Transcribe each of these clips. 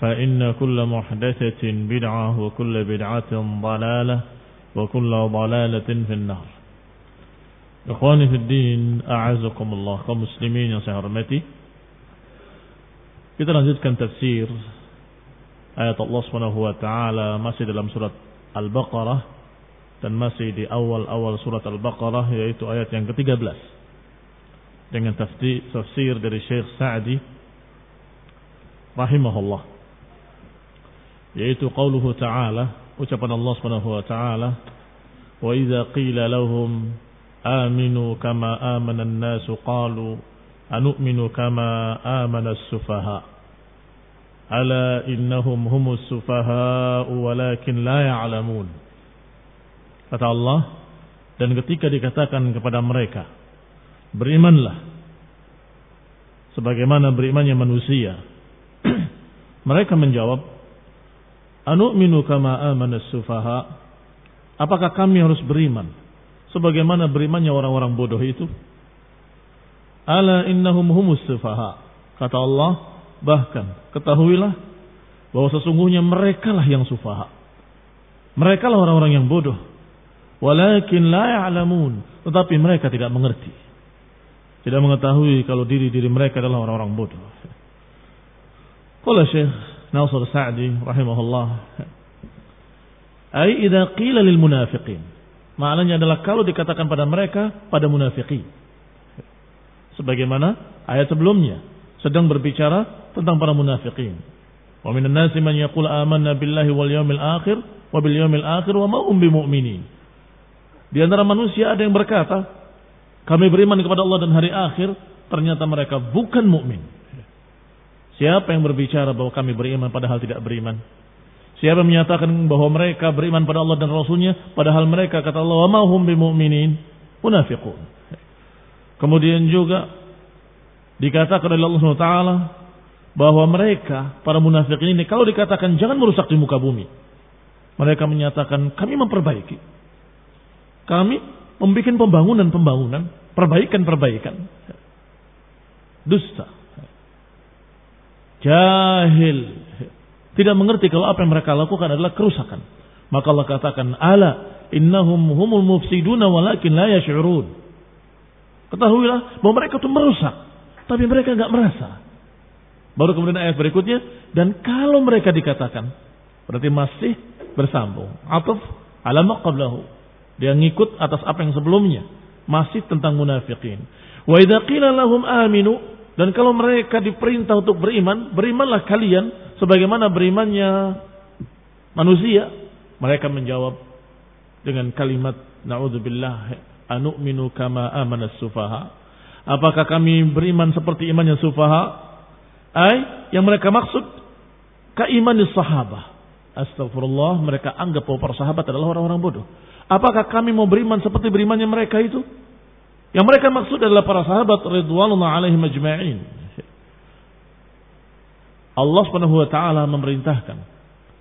فإن كل محدثة بدعة وكل بدعة ضلالة وكل ضلالة في النار إخواني في الدين أعزكم الله كمسلمين yang saya hormati Kita lanjutkan tafsir ayat Allah Subhanahu wa taala masih dalam surat Al-Baqarah dan masih di awal-awal surat Al-Baqarah yaitu ayat yang ke-13 dengan tafsir dari Syekh Sa'di rahimahullah yaitu qauluhu ta'ala ucapan Allah Subhanahu wa taala wa idza qila lahum aminu kama amana an-nasu qalu anu'minu kama amana as-sufaha. Ala innahum humus sufaha walakin la ya'lamun. Kata Allah dan ketika dikatakan kepada mereka berimanlah sebagaimana berimannya manusia. Mereka menjawab Anu'minu kama amana sufaha. Apakah kami harus beriman? Sebagaimana berimannya orang-orang bodoh itu? Ala innahum humus sufaha. Kata Allah, bahkan ketahuilah bahwa sesungguhnya mereka lah yang sufaha. Mereka lah orang-orang yang bodoh. Walakin la ya'lamun. Tetapi mereka tidak mengerti. Tidak mengetahui kalau diri-diri mereka adalah orang-orang bodoh. Qala Syekh Nasr Sa'di rahimahullah. Ai idza qila lil munafiqin. Maknanya adalah kalau dikatakan pada mereka pada munafiqin. Sebagaimana ayat sebelumnya sedang berbicara tentang para munafiqin. Wa minan nasi man yaqul amanna billahi wal yawmil akhir wa bil yawmil akhir wa ma hum bimumin. Di antara manusia ada yang berkata, kami beriman kepada Allah dan hari akhir, ternyata mereka bukan mukmin. Siapa yang berbicara bahwa kami beriman padahal tidak beriman? Siapa yang menyatakan bahwa mereka beriman pada Allah dan Rasulnya padahal mereka kata Allah wa mahum bimu'minin munafiqun. Kemudian juga dikatakan oleh Allah SWT bahwa mereka para munafikin ini kalau dikatakan jangan merusak di muka bumi. Mereka menyatakan kami memperbaiki. Kami membuat pembangunan-pembangunan, perbaikan-perbaikan. Dusta jahil, tidak mengerti kalau apa yang mereka lakukan adalah kerusakan. Maka Allah katakan, "Ala innahum humul mufsiduna walakin la yash'urun." Ketahuilah bahwa mereka itu merusak, tapi mereka enggak merasa. Baru kemudian ayat berikutnya, dan kalau mereka dikatakan, berarti masih bersambung. Atuf ala qablahu. Dia ngikut atas apa yang sebelumnya. Masih tentang munafikin. Wa idza qila lahum aminu dan kalau mereka diperintah untuk beriman, berimanlah kalian sebagaimana berimannya manusia. Mereka menjawab dengan kalimat Na'udzubillah anu'minu kama amana sufaha. Apakah kami beriman seperti imannya sufaha? Ay, yang mereka maksud keiman sahabat. Astagfirullah, mereka anggap bahwa para sahabat adalah orang-orang bodoh. Apakah kami mau beriman seperti berimannya mereka itu? Yang mereka maksud adalah para sahabat ridwanullah alaihim ajma'in. Allah Subhanahu wa taala memerintahkan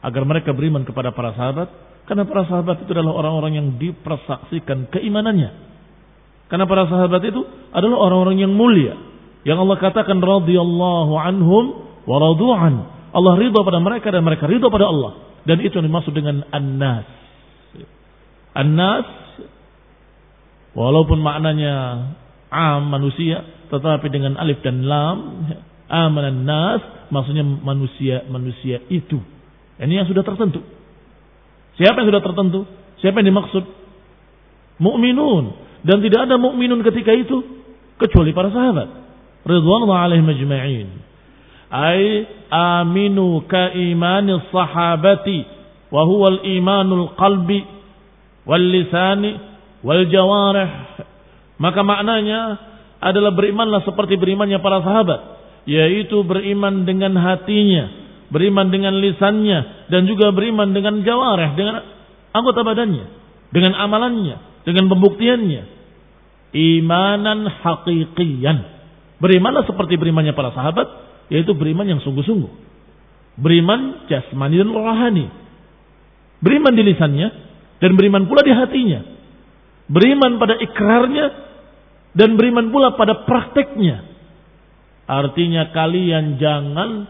agar mereka beriman kepada para sahabat karena para sahabat itu adalah orang-orang yang dipersaksikan keimanannya. Karena para sahabat itu adalah orang-orang yang mulia. Yang Allah katakan radhiyallahu anhum wa radu'an. Allah ridha pada mereka dan mereka ridha pada Allah. Dan itu yang dimaksud dengan an-nas. An-nas walaupun maknanya am manusia tetapi dengan alif dan lam amanan nas maksudnya manusia manusia itu. Ini yang sudah tertentu. Siapa yang sudah tertentu? Siapa yang dimaksud? Mukminun dan tidak ada mukminun ketika itu kecuali para sahabat. Ridwanullah alaihim ajma'in ay aminu ka imani sahabati wa huwa al-imanul qalbi wal lisani wal jawarih maka maknanya adalah berimanlah seperti berimannya para sahabat yaitu beriman dengan hatinya beriman dengan lisannya dan juga beriman dengan jawarih dengan anggota badannya dengan amalannya dengan pembuktiannya imanan haqiqiyan berimanlah seperti berimannya para sahabat yaitu beriman yang sungguh-sungguh. Beriman jasmani dan rohani. Beriman di lisannya dan beriman pula di hatinya. Beriman pada ikrarnya dan beriman pula pada prakteknya. Artinya kalian jangan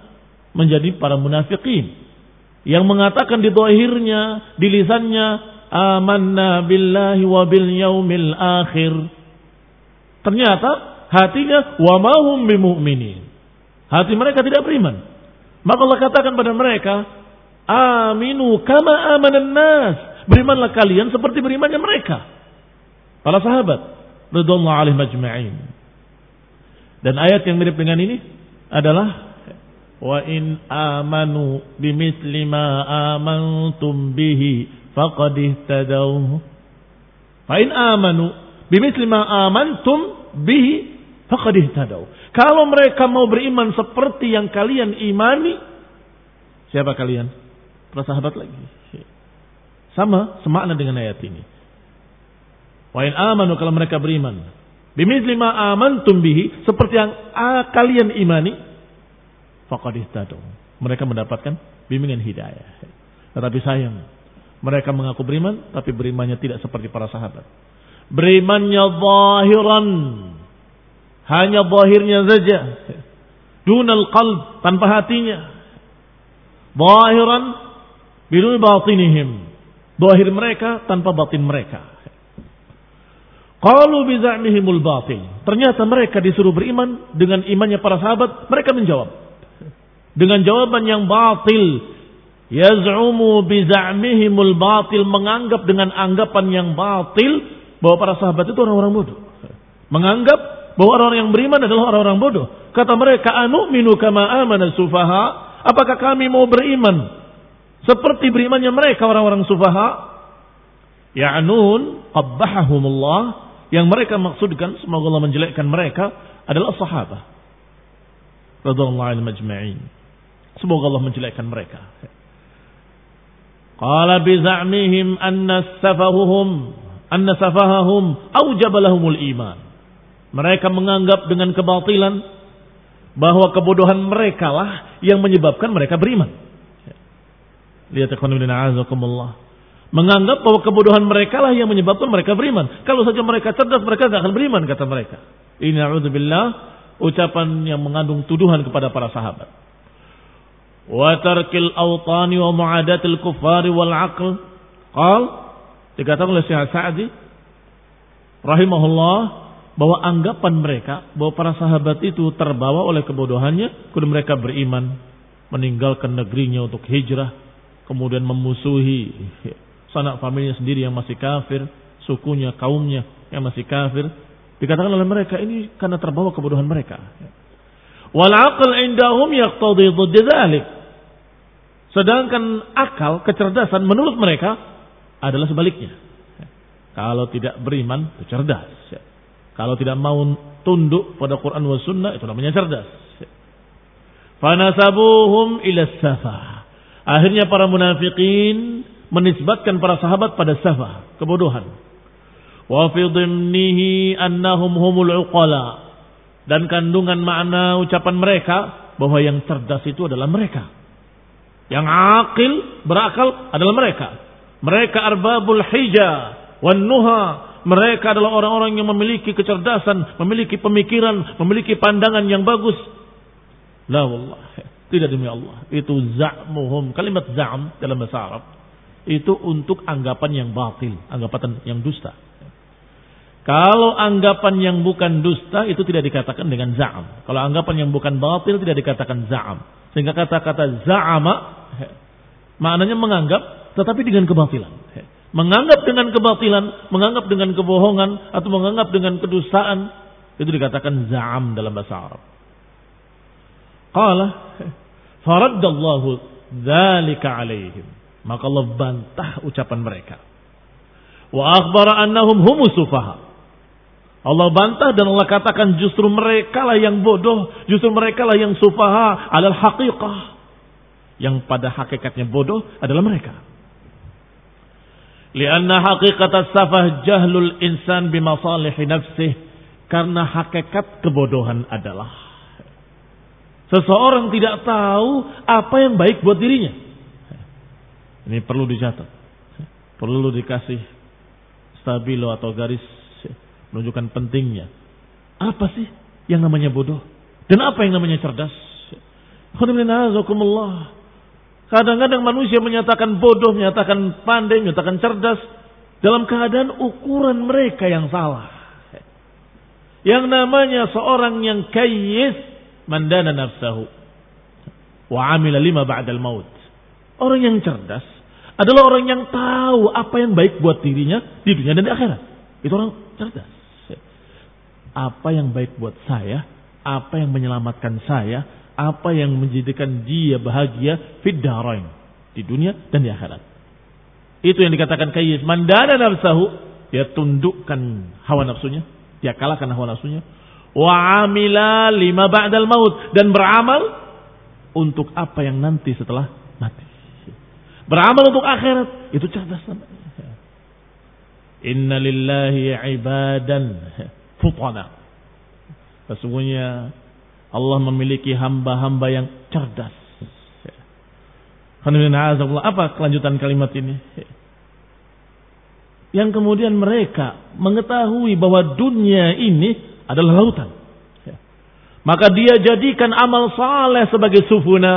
menjadi para munafikin yang mengatakan di dohirnya, di lisannya, amanna billahi wa bil yaumil akhir. Ternyata hatinya wa mahum bimu'minin. Hati mereka tidak beriman. Maka Allah katakan pada mereka, Aminu kama amanan nas. Berimanlah kalian seperti berimannya mereka. Para sahabat. Ridullah alaih majma'in. Dan ayat yang mirip dengan ini adalah Wa in amanu bimisli ma amantum bihi faqad ihtadaw. Fa in amanu bimisli ma amantum bihi faqad ihtadaw. Kalau mereka mau beriman seperti yang kalian imani, siapa kalian? Para sahabat lagi. Sama, semakna dengan ayat ini. Wa in amanu kalau mereka beriman. Bimithli ma amantum bihi, seperti yang kalian imani, faqad ihtadu. Mereka mendapatkan bimbingan hidayah. Tetapi sayang, mereka mengaku beriman, tapi berimannya tidak seperti para sahabat. Berimannya zahiran, hanya zahirnya saja. Dunal qalb, tanpa hatinya. Zahiran bidun batinihim. Zahir mereka tanpa batin mereka. Kalau biza'mihimul batil. Ternyata mereka disuruh beriman dengan imannya para sahabat. Mereka menjawab. Dengan jawaban yang batil. Yaz'umu biza'mihimul batil. Menganggap dengan anggapan yang batil. Bahwa para sahabat itu orang-orang bodoh. Menganggap bahwa orang yang beriman adalah orang-orang bodoh. Kata mereka, anu minu kama amana sufaha. Apakah kami mau beriman seperti berimannya mereka orang-orang sufaha? Ya'nun qabbahahumullah. Yang mereka maksudkan, semoga Allah menjelekkan mereka, adalah sahabat. Radulullah al-majma'in. Semoga Allah menjelekkan mereka. Qala biza'mihim anna safahuhum anna safahahum awjaba lahumul iman. Mereka menganggap dengan kebatilan bahwa kebodohan mereka lah yang menyebabkan mereka beriman. Lihat azakumullah. Menganggap bahwa kebodohan mereka lah yang menyebabkan mereka beriman. Kalau saja mereka cerdas, mereka tidak akan beriman, kata mereka. Ini a'udzubillah, ucapan yang mengandung tuduhan kepada para sahabat. Wa tarkil awtani wa mu'adatil kufari wal aql. Qal, dikatakan oleh Syekh Sa'di, rahimahullah, bahwa anggapan mereka bahwa para sahabat itu terbawa oleh kebodohannya, kemudian mereka beriman, meninggalkan negerinya untuk hijrah, kemudian memusuhi sanak familinya sendiri yang masih kafir, sukunya, kaumnya yang masih kafir. Dikatakan oleh mereka ini karena terbawa kebodohan mereka. Wal aql indahum yaqtadi. Sedangkan akal, kecerdasan menurut mereka adalah sebaliknya. Kalau tidak beriman, itu cerdas. Kalau tidak mau tunduk pada Quran wa sunnah, itu namanya cerdas. Fanasabuhum ila safa. Akhirnya para munafikin menisbatkan para sahabat pada safa, kebodohan. Wa fi annahum humul uqala. Dan kandungan makna ucapan mereka bahwa yang cerdas itu adalah mereka. Yang akil, berakal adalah mereka. Mereka arbabul hija wan nuha. Mereka adalah orang-orang yang memiliki kecerdasan, memiliki pemikiran, memiliki pandangan yang bagus. La wallah. Tidak demi Allah. Itu za'muhum. Kalimat za'am dalam bahasa Arab. Itu untuk anggapan yang batil. Anggapan yang dusta. Kalau anggapan yang bukan dusta itu tidak dikatakan dengan za'am. Kalau anggapan yang bukan batil tidak dikatakan za'am. Sehingga kata-kata za'ama maknanya menganggap tetapi dengan kebatilan. Menganggap dengan kebatilan, menganggap dengan kebohongan, atau menganggap dengan kedustaan, itu dikatakan za'am dalam bahasa Arab. Qala, faraddallahu dzalika alaihim. Maka Allah bantah ucapan mereka. Wa akhbara annahum humus sufaha. Allah bantah dan Allah katakan justru mereka lah yang bodoh, justru mereka lah yang sufaha adalah haqiqah. Yang pada hakikatnya bodoh adalah mereka. Lianna hakikat safah jahlul insan bimasalihi nafsih. Karena hakikat kebodohan adalah seseorang tidak tahu apa yang baik buat dirinya. Ini perlu dicatat. Perlu dikasih stabilo atau garis menunjukkan pentingnya. Apa sih yang namanya bodoh? Dan apa yang namanya cerdas? Kadang-kadang manusia menyatakan bodoh, menyatakan pandai, menyatakan cerdas dalam keadaan ukuran mereka yang salah. Yang namanya seorang yang kayis mandana nafsahu wa amila lima ba'dal maut. Orang yang cerdas adalah orang yang tahu apa yang baik buat dirinya di dunia dan di akhirat. Itu orang cerdas. Apa yang baik buat saya, apa yang menyelamatkan saya, apa yang menjadikan dia bahagia fid darain di dunia dan di akhirat. Itu yang dikatakan kayyis. Mandana nafsahu, dia tundukkan hawa nafsunya, dia kalahkan hawa nafsunya. Wa amila lima ba'dal maut dan beramal untuk apa yang nanti setelah mati. Beramal untuk akhirat, itu cerdas namanya. Inna lillahi ibadan futana. Sesungguhnya Allah memiliki hamba-hamba yang cerdas. Apa kelanjutan kalimat ini? Yang kemudian mereka mengetahui bahwa dunia ini adalah lautan. Maka dia jadikan amal saleh sebagai sufuna,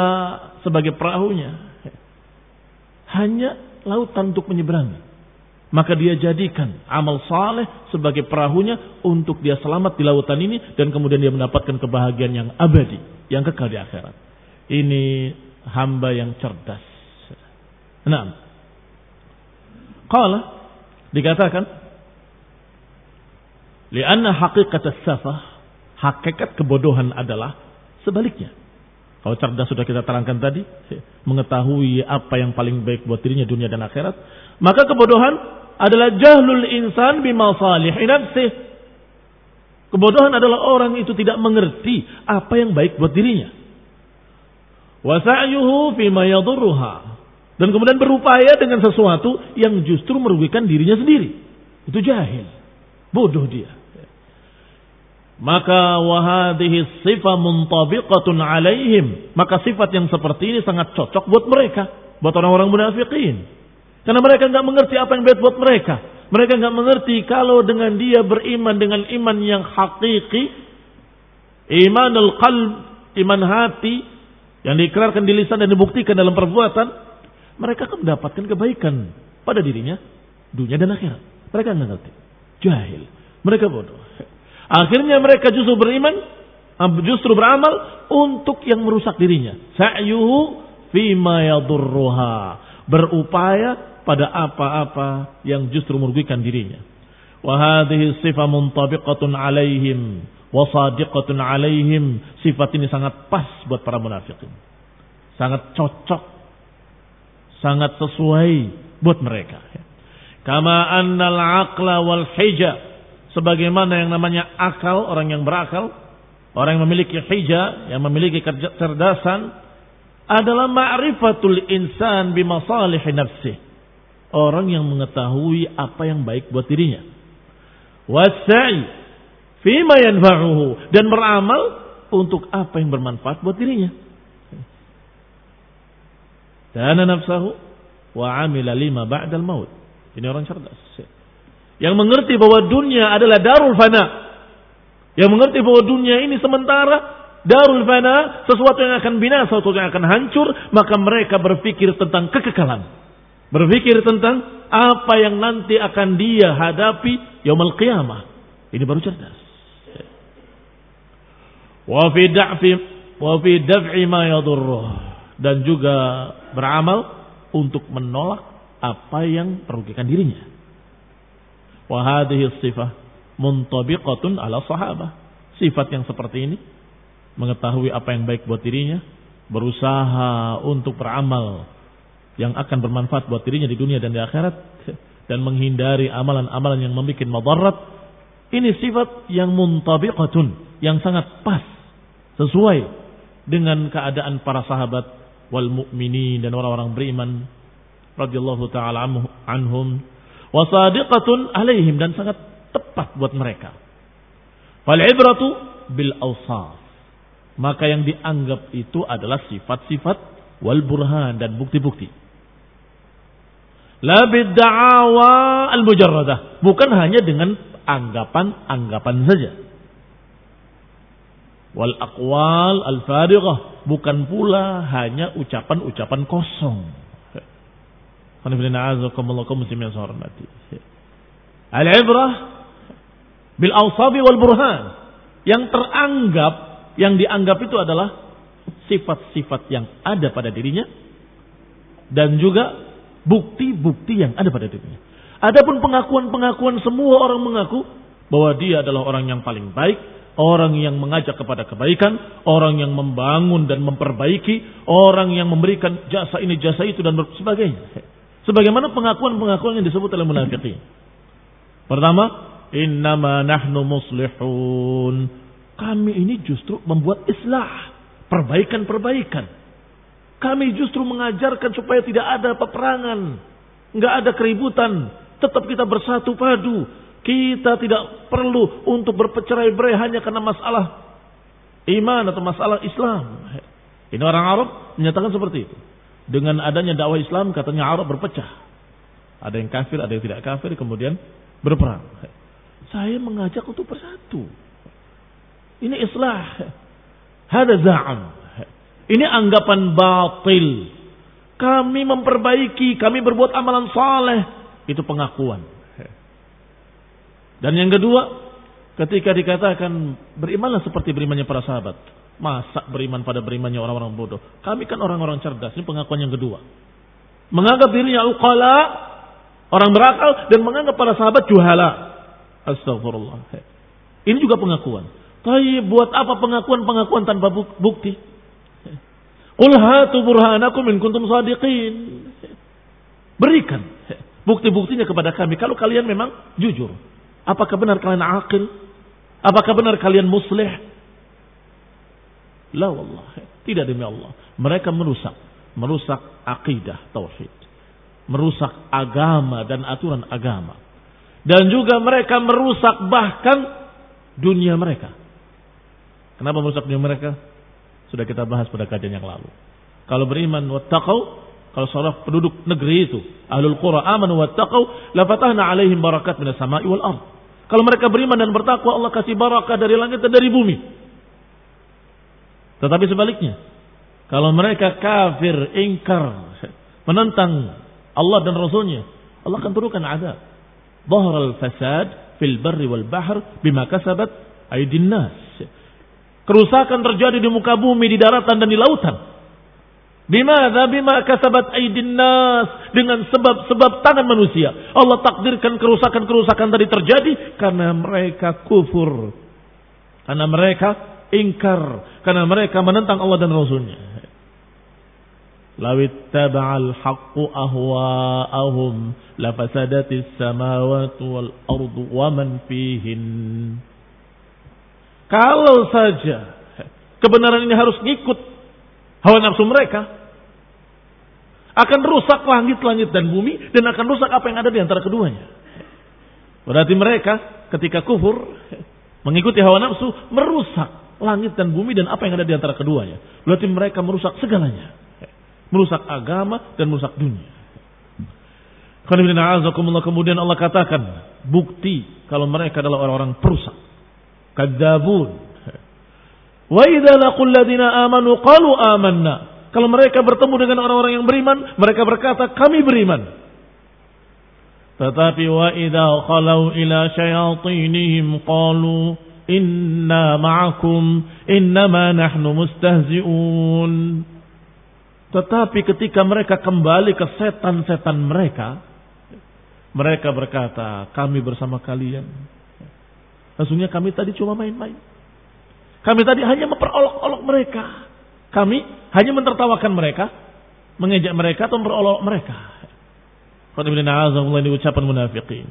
sebagai perahunya. Hanya lautan untuk menyeberangi maka dia jadikan amal saleh sebagai perahunya untuk dia selamat di lautan ini dan kemudian dia mendapatkan kebahagiaan yang abadi, yang kekal di akhirat. Ini hamba yang cerdas. Nah, kalau dikatakan lianna hakikat safah hakikat kebodohan adalah sebaliknya. Kalau cerdas sudah kita terangkan tadi, mengetahui apa yang paling baik buat dirinya dunia dan akhirat, maka kebodohan adalah jahlul insan bima salihi nafsih. Kebodohan adalah orang itu tidak mengerti apa yang baik buat dirinya. Wa sa'yuhu fima yadurruha. Dan kemudian berupaya dengan sesuatu yang justru merugikan dirinya sendiri. Itu jahil. Bodoh dia. Maka wahadihi sifat muntabiqatun alaihim. Maka sifat yang seperti ini sangat cocok buat mereka. Buat orang-orang munafikin. Karena mereka nggak mengerti apa yang baik buat mereka. Mereka nggak mengerti kalau dengan dia beriman dengan iman yang hakiki, iman al-qalb, iman hati yang diikrarkan di lisan dan dibuktikan dalam perbuatan, mereka akan mendapatkan kebaikan pada dirinya, dunia dan akhirat. Mereka nggak ngerti, jahil, mereka bodoh. Akhirnya mereka justru beriman, justru beramal untuk yang merusak dirinya. Sa'yuhu fima yadurruha. Berupaya pada apa-apa yang justru merugikan dirinya. Wa hadhihi sifah muntabiqatun alaihim wa sadiqatun alaihim. Sifat ini sangat pas buat para munafikin. Sangat cocok. Sangat sesuai buat mereka. Kama annal aqla wal hija. Sebagaimana yang namanya akal, orang yang berakal. Orang yang memiliki hija, yang memiliki kecerdasan. Adalah ma'rifatul insan bimasalih nafsih. Orang yang mengetahui apa yang baik buat dirinya. Wasa'i fima yanfa'uhu. Dan beramal untuk apa yang bermanfaat buat dirinya. Dana nafsahu wa amila lima ba'dal maut. Ini orang cerdas. Yang mengerti bahwa dunia adalah darul fana. Yang mengerti bahwa dunia ini sementara darul fana, sesuatu yang akan binasa, sesuatu yang akan hancur, maka mereka berpikir tentang kekekalan. Berpikir tentang apa yang nanti akan dia hadapi yaumul qiyamah. Ini baru cerdas. Wa fi da'fi wa fi daf'i ma dan juga beramal untuk menolak apa yang merugikan dirinya. Wa hadhihi sifah muntabiqatun ala sahabah. Sifat yang seperti ini mengetahui apa yang baik buat dirinya, berusaha untuk beramal yang akan bermanfaat buat dirinya di dunia dan di akhirat dan menghindari amalan-amalan yang membuat madarat. Ini sifat yang muntabiqatun, yang sangat pas sesuai dengan keadaan para sahabat wal mu'minin dan orang-orang beriman radhiyallahu taala anhum wa sadiqatun alaihim dan sangat tepat buat mereka. Fal ibratu bil awsaf. Maka yang dianggap itu adalah sifat-sifat wal burhan dan bukti-bukti. La bidda'awa al mujarradah, bukan hanya dengan anggapan-anggapan saja wal aqwal al farighah bukan pula hanya ucapan-ucapan kosong. Al-ibrah bil awsabi wal burhan. Yang teranggap, yang dianggap itu adalah sifat-sifat yang ada pada dirinya dan juga bukti-bukti yang ada pada dirinya. Adapun pengakuan-pengakuan semua orang mengaku bahwa dia adalah orang yang paling baik, orang yang mengajak kepada kebaikan, orang yang membangun dan memperbaiki, orang yang memberikan jasa ini jasa itu dan sebagainya. Sebagaimana pengakuan-pengakuan yang disebut oleh munafikin. Pertama, innama nahnu muslihun. Kami ini justru membuat islah, perbaikan-perbaikan. Kami justru mengajarkan supaya tidak ada peperangan, nggak ada keributan, tetap kita bersatu padu, kita tidak perlu untuk berpecerai-berai hanya karena masalah iman atau masalah Islam. Ini orang Arab menyatakan seperti itu. Dengan adanya dakwah Islam katanya Arab berpecah. Ada yang kafir, ada yang tidak kafir, kemudian berperang. Saya mengajak untuk bersatu. Ini islah. Hada za'am. Ini anggapan batil. Kami memperbaiki, kami berbuat amalan saleh. Itu pengakuan. Dan yang kedua, ketika dikatakan berimanlah seperti berimannya para sahabat. Masa beriman pada berimannya orang-orang bodoh? Kami kan orang-orang cerdas. Ini pengakuan yang kedua. Menganggap dirinya uqala, orang berakal dan menganggap para sahabat juhala. Astagfirullah. Ini juga pengakuan. Tapi buat apa pengakuan-pengakuan tanpa bukti? Qul hatu burhanakum in kuntum sadiqin. Berikan bukti-buktinya kepada kami kalau kalian memang jujur. Apakah benar kalian akil? Apakah benar kalian muslih? La wallah. Tidak demi Allah. Mereka merusak. Merusak akidah tauhid. Merusak agama dan aturan agama. Dan juga mereka merusak bahkan dunia mereka. Kenapa merusak dunia mereka? Sudah kita bahas pada kajian yang lalu. Kalau beriman wattaqau, kalau seorang penduduk negeri itu, ahlul qura amanu wattaqau, la fatahna alaihim barakat minas sama'i wal ardh. Kalau mereka beriman dan bertakwa, Allah kasih barakah dari langit dan dari bumi. Tetapi sebaliknya, kalau mereka kafir, ingkar, menentang Allah dan Rasulnya, Allah akan turunkan adab. Bahar al-fasad fil barri wal bahr bima kasabat aydin nas. Kerusakan terjadi di muka bumi, di daratan dan di lautan Bimada bima kasabat aidin nas dengan sebab-sebab tangan manusia. Allah takdirkan kerusakan-kerusakan tadi terjadi karena mereka kufur. Karena mereka ingkar, karena mereka menentang Allah dan Rasulnya. law ittaba'al haqqu ahwa'ahum lafasadatis samawati wal ardu wa man fihin. Kalau saja kebenaran ini harus ngikut hawa nafsu mereka, akan rusak langit-langit dan bumi dan akan rusak apa yang ada di antara keduanya. Berarti mereka ketika kufur mengikuti hawa nafsu merusak langit dan bumi dan apa yang ada di antara keduanya. Berarti mereka merusak segalanya. Merusak agama dan merusak dunia. Kemudian Allah katakan bukti kalau mereka adalah orang-orang perusak. Kadzabun. Wa idza laqul ladina amanu qalu amanna. Kalau mereka bertemu dengan orang-orang yang beriman, mereka berkata kami beriman. Tetapi wa idza khalau ila syayatinihim qalu inna ma'akum innama nahnu mustahzi'un. Tetapi ketika mereka kembali ke setan-setan mereka, mereka berkata, kami bersama kalian. Sesungguhnya kami tadi cuma main-main. Kami tadi hanya memperolok-olok mereka. Kami hanya mentertawakan mereka, mengejek mereka atau memperolok mereka. Ini ucapan munafiqin.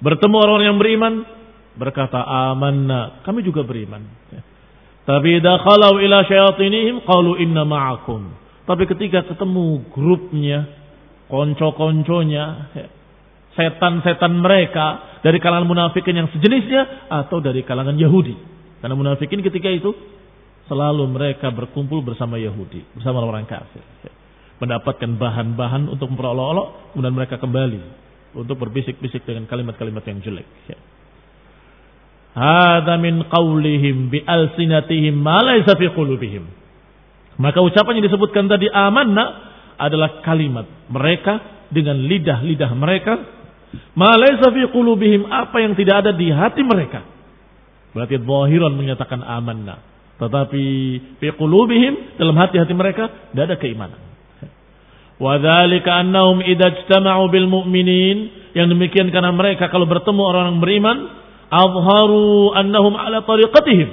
Bertemu orang yang beriman, berkata amanna, kami juga beriman. Tapi idza khalau ila syayatinihim qalu inna ma'akum. Tapi ketika ketemu grupnya, konco-konconya, setan-setan mereka dari kalangan munafikin yang sejenisnya atau dari kalangan Yahudi. Karena munafikin ketika itu selalu mereka berkumpul bersama Yahudi, bersama orang kafir. Mendapatkan bahan-bahan untuk memperolok-olok, kemudian mereka kembali untuk berbisik-bisik dengan kalimat-kalimat yang jelek. Hada min qawlihim bi alsinatihim ma laysa fi qulubihim. Maka ucapan yang disebutkan tadi amanna adalah kalimat mereka dengan lidah-lidah mereka Malaysa fi qulubihim apa yang tidak ada di hati mereka. Berarti zahiran menyatakan amanna. Tetapi fi qulubihim dalam hati-hati mereka tidak ada keimanan. Wa dzalika annahum idza bil mu'minin yang demikian karena mereka kalau bertemu orang-orang beriman azharu annahum ala tariqatihim.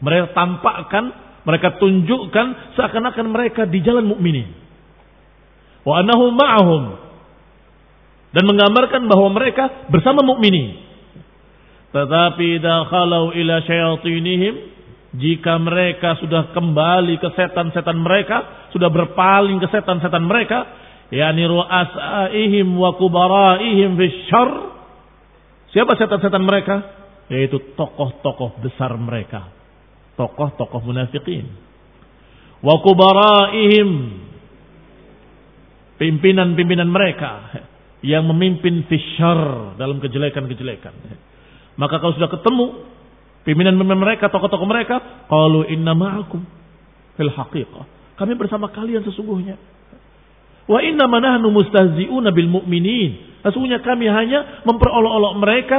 Mereka tampakkan, mereka tunjukkan seakan-akan mereka di jalan mukminin. Wa annahum ma'ahum dan menggambarkan bahwa mereka bersama mukminin. Tetapi dakhalau ila syayatinihim jika mereka sudah kembali ke setan-setan mereka, sudah berpaling ke setan-setan mereka, yakni ru'asaihim wa kubaraihim fisyarr. Siapa setan-setan mereka? Yaitu tokoh-tokoh besar mereka. Tokoh-tokoh munafikin. Wa kubaraihim pimpinan-pimpinan mereka yang memimpin fisyar dalam kejelekan-kejelekan. Maka kalau sudah ketemu pimpinan-pimpinan mereka, tokoh-tokoh mereka, kalau inna ma'akum fil haqiqah. Kami bersama kalian sesungguhnya. Wa inna manahnu mustahzi'una bil mu'minin. Sesungguhnya kami hanya memperolok-olok mereka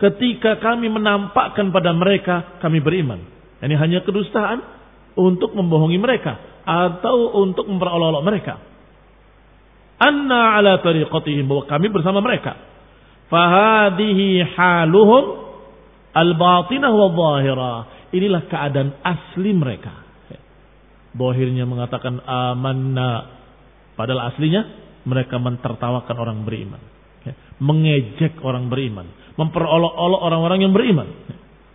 ketika kami menampakkan pada mereka kami beriman. Ini hanya kedustaan untuk membohongi mereka atau untuk memperolok-olok mereka anna ala tariqatihim bahwa kami bersama mereka. Fahadihi haluhum al-batinah wa zahira. Inilah keadaan asli mereka. Bohirnya mengatakan amanna. Padahal aslinya mereka mentertawakan orang beriman. Mengejek orang beriman. Memperolok-olok orang-orang yang beriman.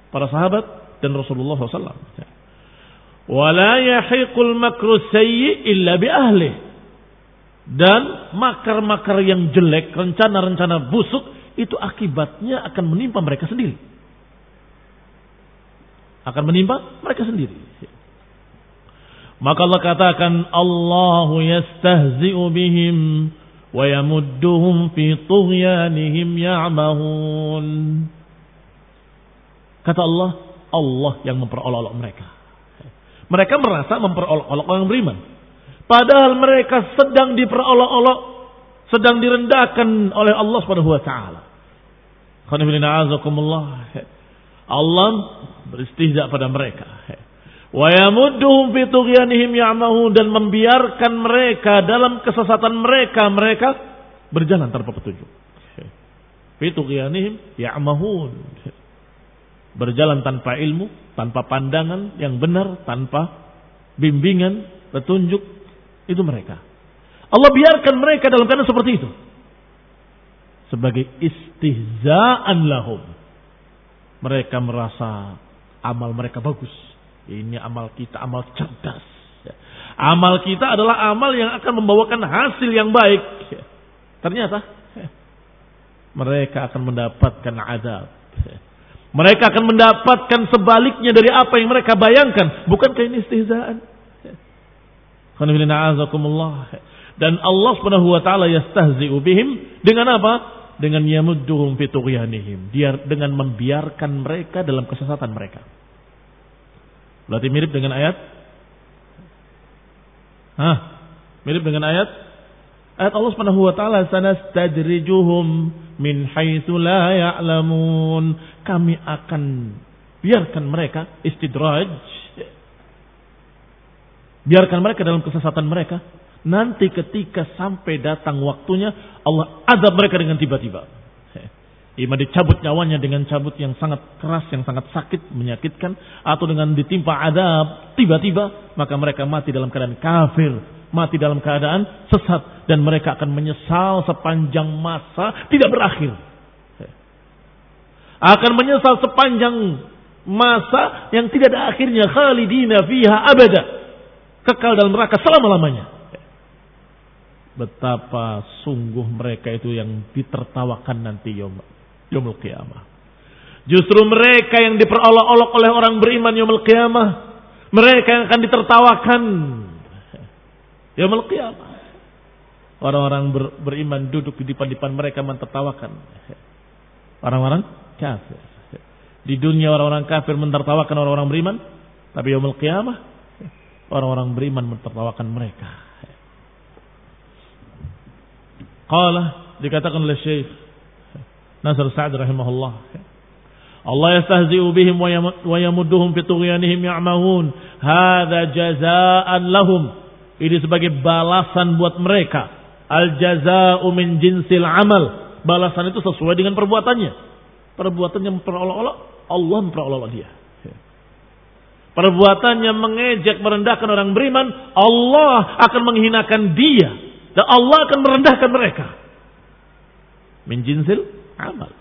Para sahabat dan Rasulullah SAW. Wala yahiqul makru illa bi ahlih dan makar-makar yang jelek, rencana-rencana busuk itu akibatnya akan menimpa mereka sendiri. Akan menimpa mereka sendiri. Maka Allah katakan Allahu yastahzi'u bihim wa yamudduhum fi tughyanihim ya'mahun. Kata Allah, Allah yang memperolok-olok mereka. Mereka merasa memperolok-olok orang beriman. Padahal mereka sedang diperolok-olok, sedang direndahkan oleh Allah Subhanahu wa taala. Allah beristihza pada mereka. Ya'mahun dan membiarkan mereka dalam kesesatan mereka mereka berjalan tanpa petunjuk. Ya'mahun. Berjalan tanpa ilmu, tanpa pandangan yang benar, tanpa bimbingan, petunjuk Itu mereka. Allah biarkan mereka dalam keadaan seperti itu. Sebagai istihzaan lahum. Mereka merasa amal mereka bagus. Ini amal kita, amal cerdas. Amal kita adalah amal yang akan membawakan hasil yang baik. Ternyata mereka akan mendapatkan adab. Mereka akan mendapatkan sebaliknya dari apa yang mereka bayangkan. Bukankah ini istihzaan? Dan Allah subhanahu wa ta'ala yastahzi'u bihim. Dengan apa? Dengan yamudduhum fitughyanihim. Dia dengan membiarkan mereka dalam kesesatan mereka. Berarti mirip dengan ayat? Hah? Mirip dengan ayat? Ayat Allah subhanahu wa ta'ala. Sanastadrijuhum min haitsu la ya'lamun kami akan biarkan mereka istidraj. Biarkan mereka dalam kesesatan mereka. Nanti ketika sampai datang waktunya, Allah azab mereka dengan tiba-tiba. Ima dicabut nyawanya dengan cabut yang sangat keras, yang sangat sakit, menyakitkan. Atau dengan ditimpa adab, tiba-tiba. Maka mereka mati dalam keadaan kafir. Mati dalam keadaan sesat. Dan mereka akan menyesal sepanjang masa tidak berakhir akan menyesal sepanjang masa yang tidak ada akhirnya khalidina fiha abada kekal dalam neraka selama-lamanya betapa sungguh mereka itu yang ditertawakan nanti yom yomul qiyamah justru mereka yang diperolok-olok oleh orang beriman yomul qiyamah mereka yang akan ditertawakan yomul qiyamah orang-orang ber, beriman duduk di depan-depan mereka mentertawakan orang-orang kafir. Di dunia orang-orang kafir mentertawakan orang-orang beriman, tapi yaumul qiyamah orang-orang beriman mentertawakan mereka. Qala dikatakan oleh Syekh Nasr Sa'd rahimahullah. Allah yastahzi'u bihim wa yamudduhum fi tughyanihim ya'mahun. Hadza jazaa'an lahum. Ini sebagai balasan buat mereka. Al jazaa'u min jinsil amal. Balasan itu sesuai dengan perbuatannya. Perbuatan yang memperolok-olok, Allah memperolok dia. Perbuatan yang mengejek, merendahkan orang beriman, Allah akan menghinakan dia. Dan Allah akan merendahkan mereka. Min jinsil amal.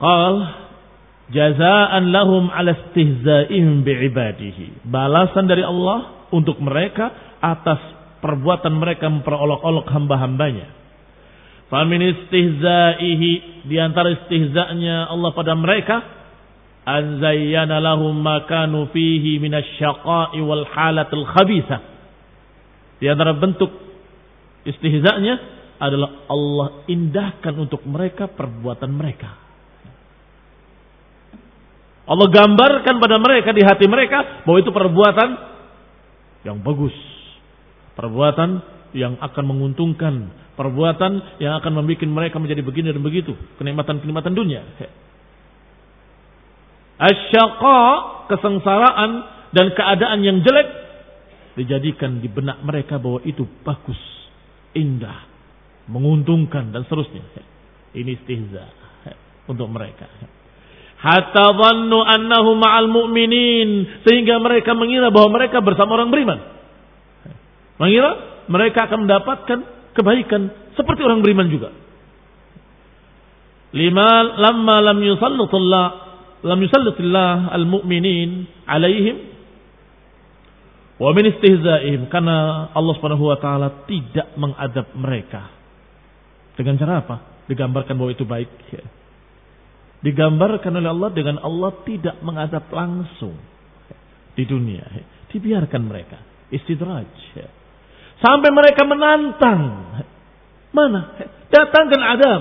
Qal jazaan lahum ala istihzaihim bi'ibadihi. Balasan dari Allah untuk mereka atas perbuatan mereka memperolok-olok hamba-hambanya. Famin istihzaihi di antara istihza'nya Allah pada mereka an zayyana lahum ma kanu fihi minasyaqa'i wal halatil khabitha. Di antara bentuk istihza'nya adalah Allah indahkan untuk mereka perbuatan mereka. Allah gambarkan pada mereka di hati mereka bahwa itu perbuatan yang bagus. Perbuatan yang akan menguntungkan, perbuatan yang akan membuat mereka menjadi begini dan begitu, kenikmatan-kenikmatan dunia. Asyaqa, kesengsaraan dan keadaan yang jelek dijadikan di benak mereka bahwa itu bagus, indah, menguntungkan dan seterusnya. Ini istihza untuk mereka. Hatta dhannu annahu ma'al mu'minin sehingga mereka mengira bahwa mereka bersama orang beriman. Mengira mereka akan mendapatkan kebaikan seperti orang beriman juga. Lima lama lam yusallitullah lam yusallitillah al-mu'minin alaihim wa min istihzaihim karena Allah Subhanahu wa taala tidak mengadab mereka. Dengan cara apa? Digambarkan bahwa itu baik. Ya. Digambarkan oleh Allah dengan Allah tidak mengadab langsung di dunia. Dibiarkan mereka istidraj. Ya Sampai mereka menantang. Mana? Datangkan adab.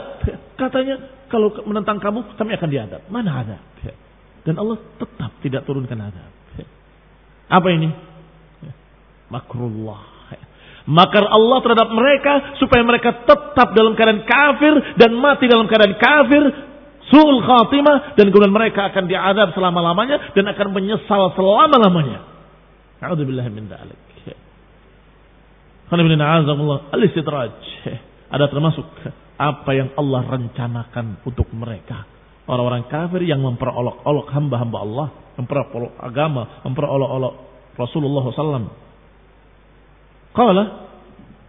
Katanya kalau menentang kamu kami akan diadab. Mana adab? Dan Allah tetap tidak turunkan adab. Apa ini? Makrullah. Makar Allah terhadap mereka supaya mereka tetap dalam keadaan kafir dan mati dalam keadaan kafir, suul khatimah dan kemudian mereka akan diadab selama-lamanya dan akan menyesal selama-lamanya. A'udzubillah min dzalik. Al-istidraj. Ada termasuk apa yang Allah rencanakan untuk mereka. Orang-orang kafir yang memperolok-olok hamba-hamba Allah. Memperolok agama. Memperolok-olok Rasulullah SAW. Qala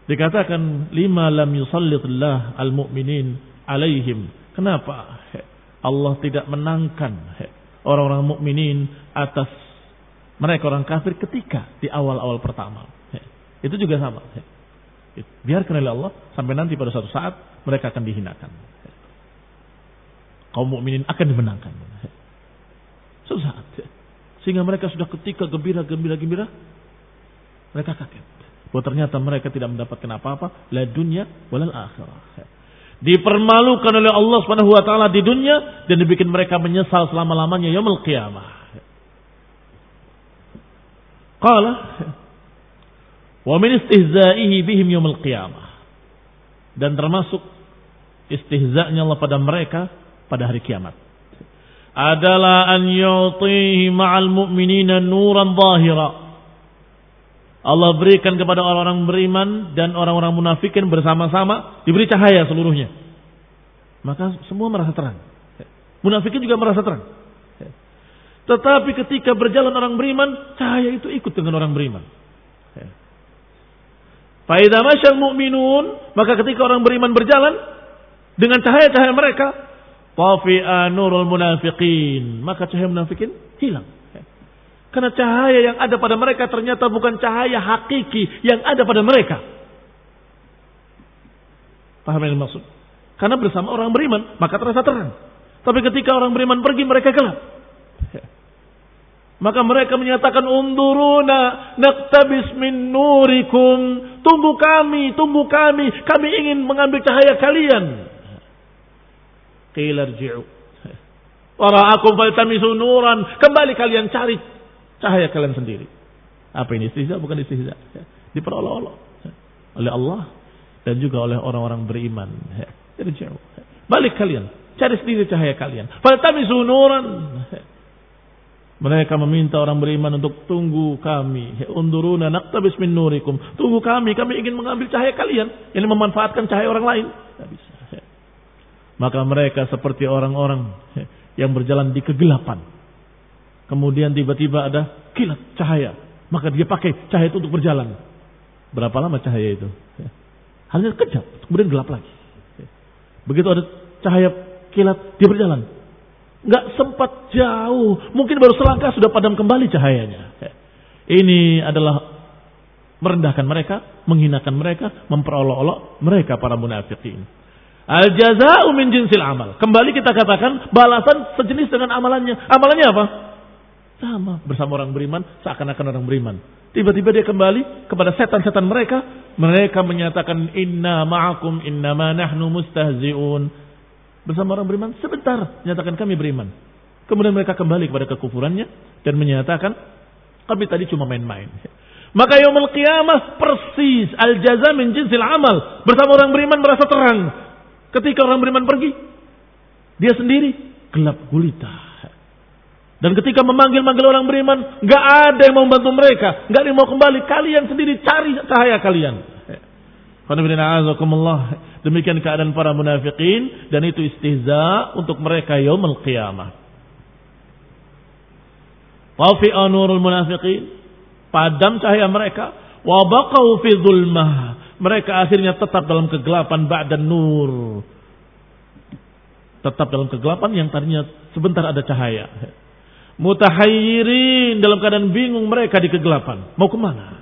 dikatakan lima lam yusallitullah al-mu'minin alaihim. Kenapa Allah tidak menangkan orang-orang mukminin atas mereka orang kafir ketika di awal-awal pertama. Itu juga sama. Biarkan oleh Allah sampai nanti pada suatu saat mereka akan dihinakan. Kaum mukminin akan dimenangkan. Suatu saat. Sehingga mereka sudah ketika gembira, gembira, gembira. Mereka kaget. Bahwa ternyata mereka tidak mendapatkan apa-apa. La dunia walal akhirah. Dipermalukan oleh Allah subhanahu wa ta'ala di dunia. Dan dibikin mereka menyesal selama-lamanya. Yomul qiyamah. Qala. Wa min istihza'ihi bihim yomul qiyamah. Dan termasuk istihza'nya Allah pada mereka pada hari kiamat adalah an yu'tihi ma'al mu'minina nuran zahira. Allah berikan kepada orang-orang beriman dan orang-orang munafikin bersama-sama diberi cahaya seluruhnya. Maka semua merasa terang. Munafikin juga merasa terang. Tetapi ketika berjalan orang beriman, cahaya itu ikut dengan orang beriman. Faidah masyal mu'minun, maka ketika orang beriman berjalan, dengan cahaya-cahaya mereka, Tafi'a nurul munafiqin. Maka cahaya munafikin hilang. Karena cahaya yang ada pada mereka ternyata bukan cahaya hakiki yang ada pada mereka. Paham yang maksud? Karena bersama orang beriman, maka terasa terang. Tapi ketika orang beriman pergi, mereka gelap. Maka mereka menyatakan unduruna naktabis min nurikum. Tunggu kami, tunggu kami. Kami ingin mengambil cahaya kalian. Qila rji'u. Wara'akum faltamisu nuran. Kembali kalian cari cahaya kalian sendiri. Apa ini istihza? Bukan istihza. Diperolok-olok oleh Allah dan juga oleh orang-orang beriman. Irji'u. Balik kalian. Cari sendiri cahaya kalian. Faltamisu nuran. Mereka meminta orang beriman untuk tunggu kami. Unduruna naktabis min nurikum. Tunggu kami. Kami ingin mengambil cahaya kalian. Ini memanfaatkan cahaya orang lain. Tidak bisa. Maka mereka seperti orang-orang yang berjalan di kegelapan. Kemudian tiba-tiba ada kilat cahaya. Maka dia pakai cahaya itu untuk berjalan. Berapa lama cahaya itu? Hanya kejap, kemudian gelap lagi. Begitu ada cahaya kilat, dia berjalan. Nggak sempat jauh, mungkin baru selangkah sudah padam kembali cahayanya. Ini adalah merendahkan mereka, menghinakan mereka, memperolok-olok mereka para munafikin. Al jaza'u min jinsil amal. Kembali kita katakan balasan sejenis dengan amalannya. Amalannya apa? Sama bersama orang beriman, seakan-akan orang beriman. Tiba-tiba dia kembali kepada setan-setan mereka. Mereka menyatakan inna ma'akum inna ma nahnu mustahzi'un. Bersama orang beriman sebentar menyatakan kami beriman. Kemudian mereka kembali kepada kekufurannya dan menyatakan kami tadi cuma main-main. Maka yaumul qiyamah persis al jaza min jinsil amal. Bersama orang beriman merasa terang. Ketika orang beriman pergi, dia sendiri gelap gulita. Dan ketika memanggil-manggil orang beriman, nggak ada yang mau membantu mereka, nggak ada yang mau kembali. Kalian sendiri cari cahaya kalian. Demikian keadaan para munafikin dan itu istihza untuk mereka yaumul qiyamah. Wafi'a nurul munafiqin. Padam cahaya mereka. Wabakau fi zulmah mereka akhirnya tetap dalam kegelapan ba'da nur. Tetap dalam kegelapan yang tadinya sebentar ada cahaya. Mutahayyirin dalam keadaan bingung mereka di kegelapan. Mau ke mana?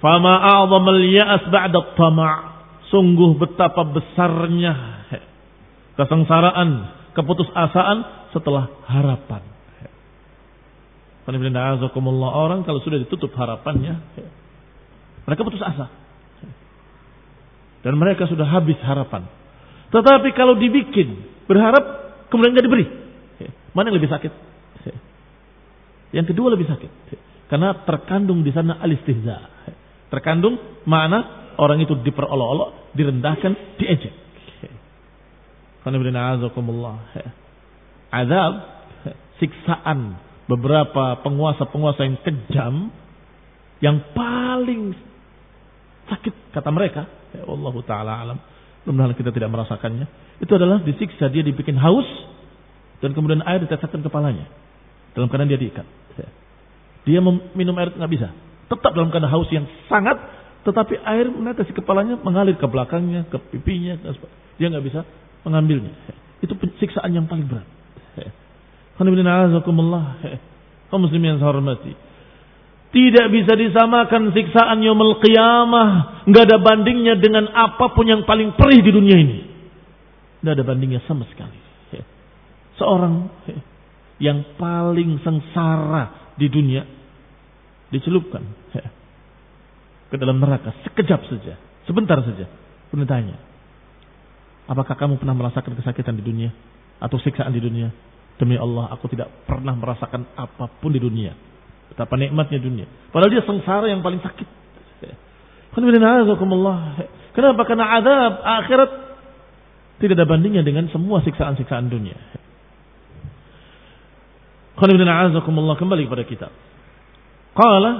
Fama a'zamal ya'as ba'da tama' Sungguh betapa besarnya kesengsaraan, keputusasaan setelah harapan. Orang kalau sudah ditutup harapannya, mereka putus asa. Dan mereka sudah habis harapan. Tetapi kalau dibikin, berharap kemudian nggak diberi. Mana yang lebih sakit? Yang kedua lebih sakit. Karena terkandung di sana alistihza. Terkandung mana orang itu diperolok-olok, direndahkan, diejek. Azab, siksaan beberapa penguasa-penguasa yang kejam, yang paling sakit kata mereka Ya Allah Ta'ala alam. Mudah-mudahan kita tidak merasakannya. Itu adalah disiksa, dia dibikin haus. Dan kemudian air ditetapkan kepalanya. Dalam keadaan dia diikat. Ya. Dia minum air nggak bisa. Tetap dalam keadaan haus yang sangat, tetapi air menetes di kepalanya mengalir ke belakangnya, ke pipinya, dia nggak bisa mengambilnya. Itu siksaan yang paling berat. Kaum muslimin yang saya hormati. Tidak bisa disamakan siksaan yaumul qiyamah. Nggak ada bandingnya dengan apa pun yang paling perih di dunia ini. Nggak ada bandingnya sama sekali. Seorang yang paling sengsara di dunia dicelupkan ke dalam neraka sekejap saja, sebentar saja. Kemudian tanya, apakah kamu pernah merasakan kesakitan di dunia atau siksaan di dunia? Demi Allah, aku tidak pernah merasakan apa pun di dunia. Betapa nikmatnya dunia. Padahal dia sengsara yang paling sakit. Kenapa? Karena azab akhirat tidak ada bandingnya dengan semua siksaan-siksaan dunia. Kembali kepada kita. Qala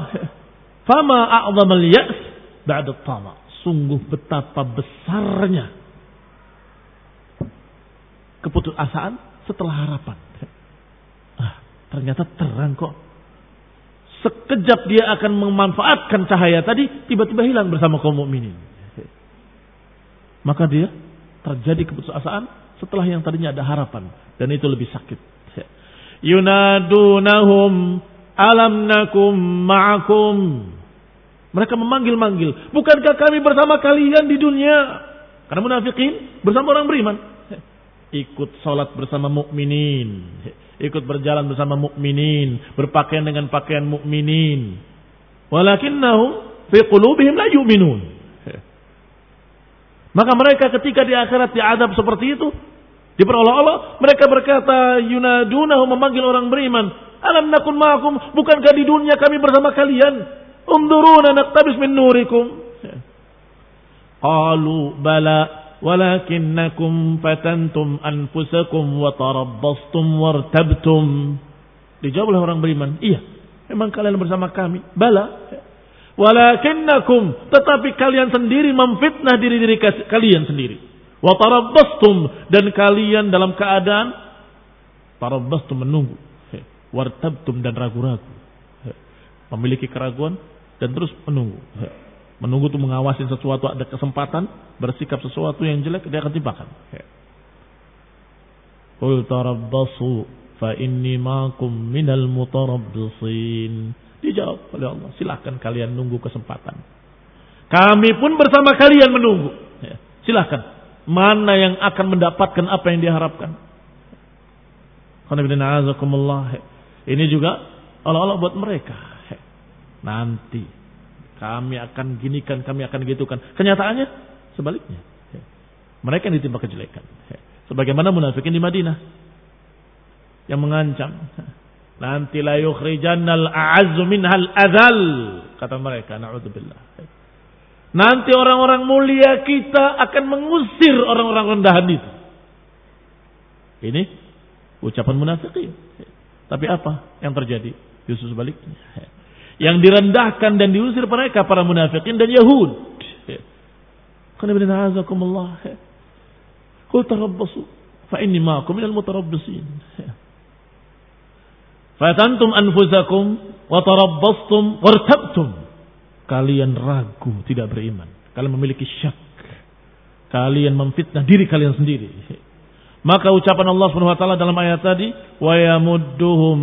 fama a'zamal ya's ba'da tama. Sungguh betapa besarnya keputusasaan setelah harapan. Ah, ternyata terang kok. Sekejap dia akan memanfaatkan cahaya tadi, tiba-tiba hilang bersama kaum mukminin. Maka dia terjadi keputusasaan setelah yang tadinya ada harapan dan itu lebih sakit. Yunadunahum alam nakum ma'akum. Mereka memanggil-manggil, bukankah kami bersama kalian di dunia? Karena munafikin bersama orang beriman ikut sholat bersama mukminin, ikut berjalan bersama mukminin, berpakaian dengan pakaian mukminin. Walakinnahum fi qulubihim la yu'minun. Maka mereka ketika di akhirat diadab seperti itu, diperoleh Allah, mereka berkata yunadunahu memanggil orang beriman, alam nakun ma'akum, bukankah di dunia kami bersama kalian? Unduruna naqtabis min nurikum. Qalu bala walakinnakum fatantum anfusakum wa tarabbastum wartabtum. Dijawab oleh orang beriman, iya, memang kalian bersama kami. Bala. Walakinnakum, tetapi kalian sendiri memfitnah diri-diri kalian sendiri. Wa tarabbastum dan kalian dalam keadaan tarabbastum menunggu. Wartabtum dan ragu-ragu. Memiliki keraguan dan terus menunggu. Menunggu itu mengawasi sesuatu ada kesempatan, bersikap sesuatu yang jelek dia akan timpakan. Qul tarabbasu fa inni ma'akum minal mutarabbisin. Dijawab oleh Allah, silahkan kalian nunggu kesempatan. Kami pun bersama kalian menunggu. Silahkan. Mana yang akan mendapatkan apa yang diharapkan. Ini juga Allah-Allah buat mereka. Nanti kami akan ginikan, kami akan gitukan. Kenyataannya sebaliknya. Mereka yang ditimpa kejelekan. Sebagaimana munafikin di Madinah. Yang mengancam. Nanti la yukhrijannal a'azzu minhal adhal. Kata mereka. Na'udzubillah. Nanti orang-orang mulia kita akan mengusir orang-orang rendahan itu. Ini ucapan munafikin. Tapi apa yang terjadi? Justru sebaliknya. Yang direndahkan dan diusir mereka para munafikin dan Yahud. Fa inni. Fatantum anfusakum wa tarabbastum wartabtum. Kalian ragu tidak beriman. Kalian memiliki syak. Kalian memfitnah diri kalian sendiri. Maka ucapan Allah Subhanahu wa taala dalam ayat tadi, wa yamudduhum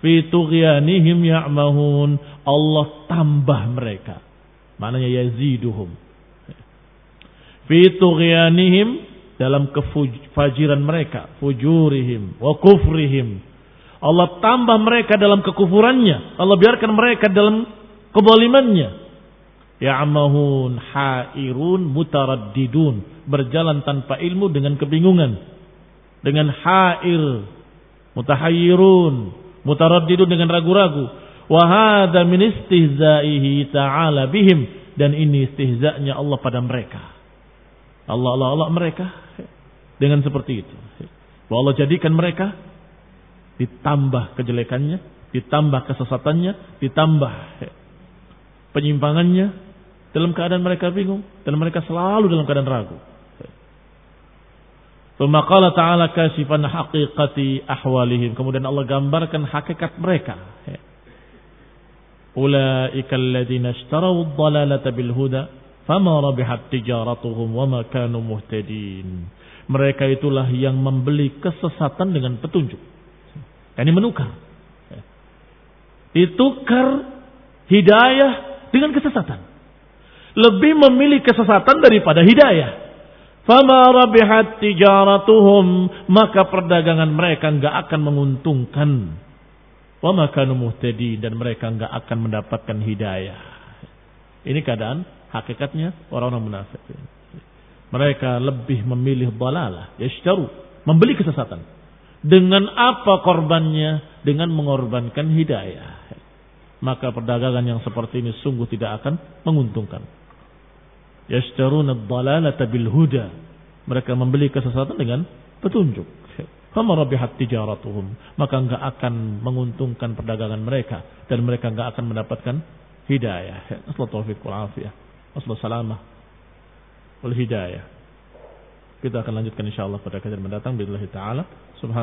fi tughyanihim ya'mahun. Allah tambah mereka. Maknanya yaziduhum. Fi tughyanihim dalam kefajiran mereka, fujurihim wa kufrihim. Allah tambah mereka dalam kekufurannya. Allah biarkan mereka dalam kebolimannya. Ya'mahun hairun mutaraddidun. Berjalan tanpa ilmu dengan kebingungan. Dengan hair. Mutahayyirun mutaraddidun dengan ragu-ragu. Wa hadza min istihzaihi ta'ala bihim dan ini istihza'nya Allah pada mereka. Allah Allah Allah mereka dengan seperti itu. Bahwa Allah jadikan mereka ditambah kejelekannya, ditambah kesesatannya, ditambah penyimpangannya dalam keadaan mereka bingung dan mereka selalu dalam keadaan ragu. Pemakalah ta'ala kasifan haqiqati ahwalihim. Kemudian Allah gambarkan hakikat mereka. Ulaika alladziina ishtaraw ad-dhalalata bil huda fama rabihat tijaratuhum wa kanu muhtadin. Mereka itulah yang membeli kesesatan dengan petunjuk. Ini menukar. Ditukar hidayah dengan kesesatan. Lebih memilih kesesatan daripada hidayah. Fama rabihat tijaratuhum. Maka perdagangan mereka enggak akan menguntungkan. Wa makanu muhtadi. Dan mereka enggak akan mendapatkan hidayah. Ini keadaan hakikatnya orang-orang munafik. Mereka lebih memilih dalalah. Yashtaru. Membeli kesesatan. Dengan apa korbannya? Dengan mengorbankan hidayah. Maka perdagangan yang seperti ini sungguh tidak akan menguntungkan yashtaruna ad-dalalata bil huda. Mereka membeli kesesatan dengan petunjuk. Fama rabihat tijaratuhum. Maka enggak akan menguntungkan perdagangan mereka dan mereka enggak akan mendapatkan hidayah. Asal taufiq wal afiyah. Asal salamah hidayah. Kita akan lanjutkan insyaallah pada kajian mendatang. Subhan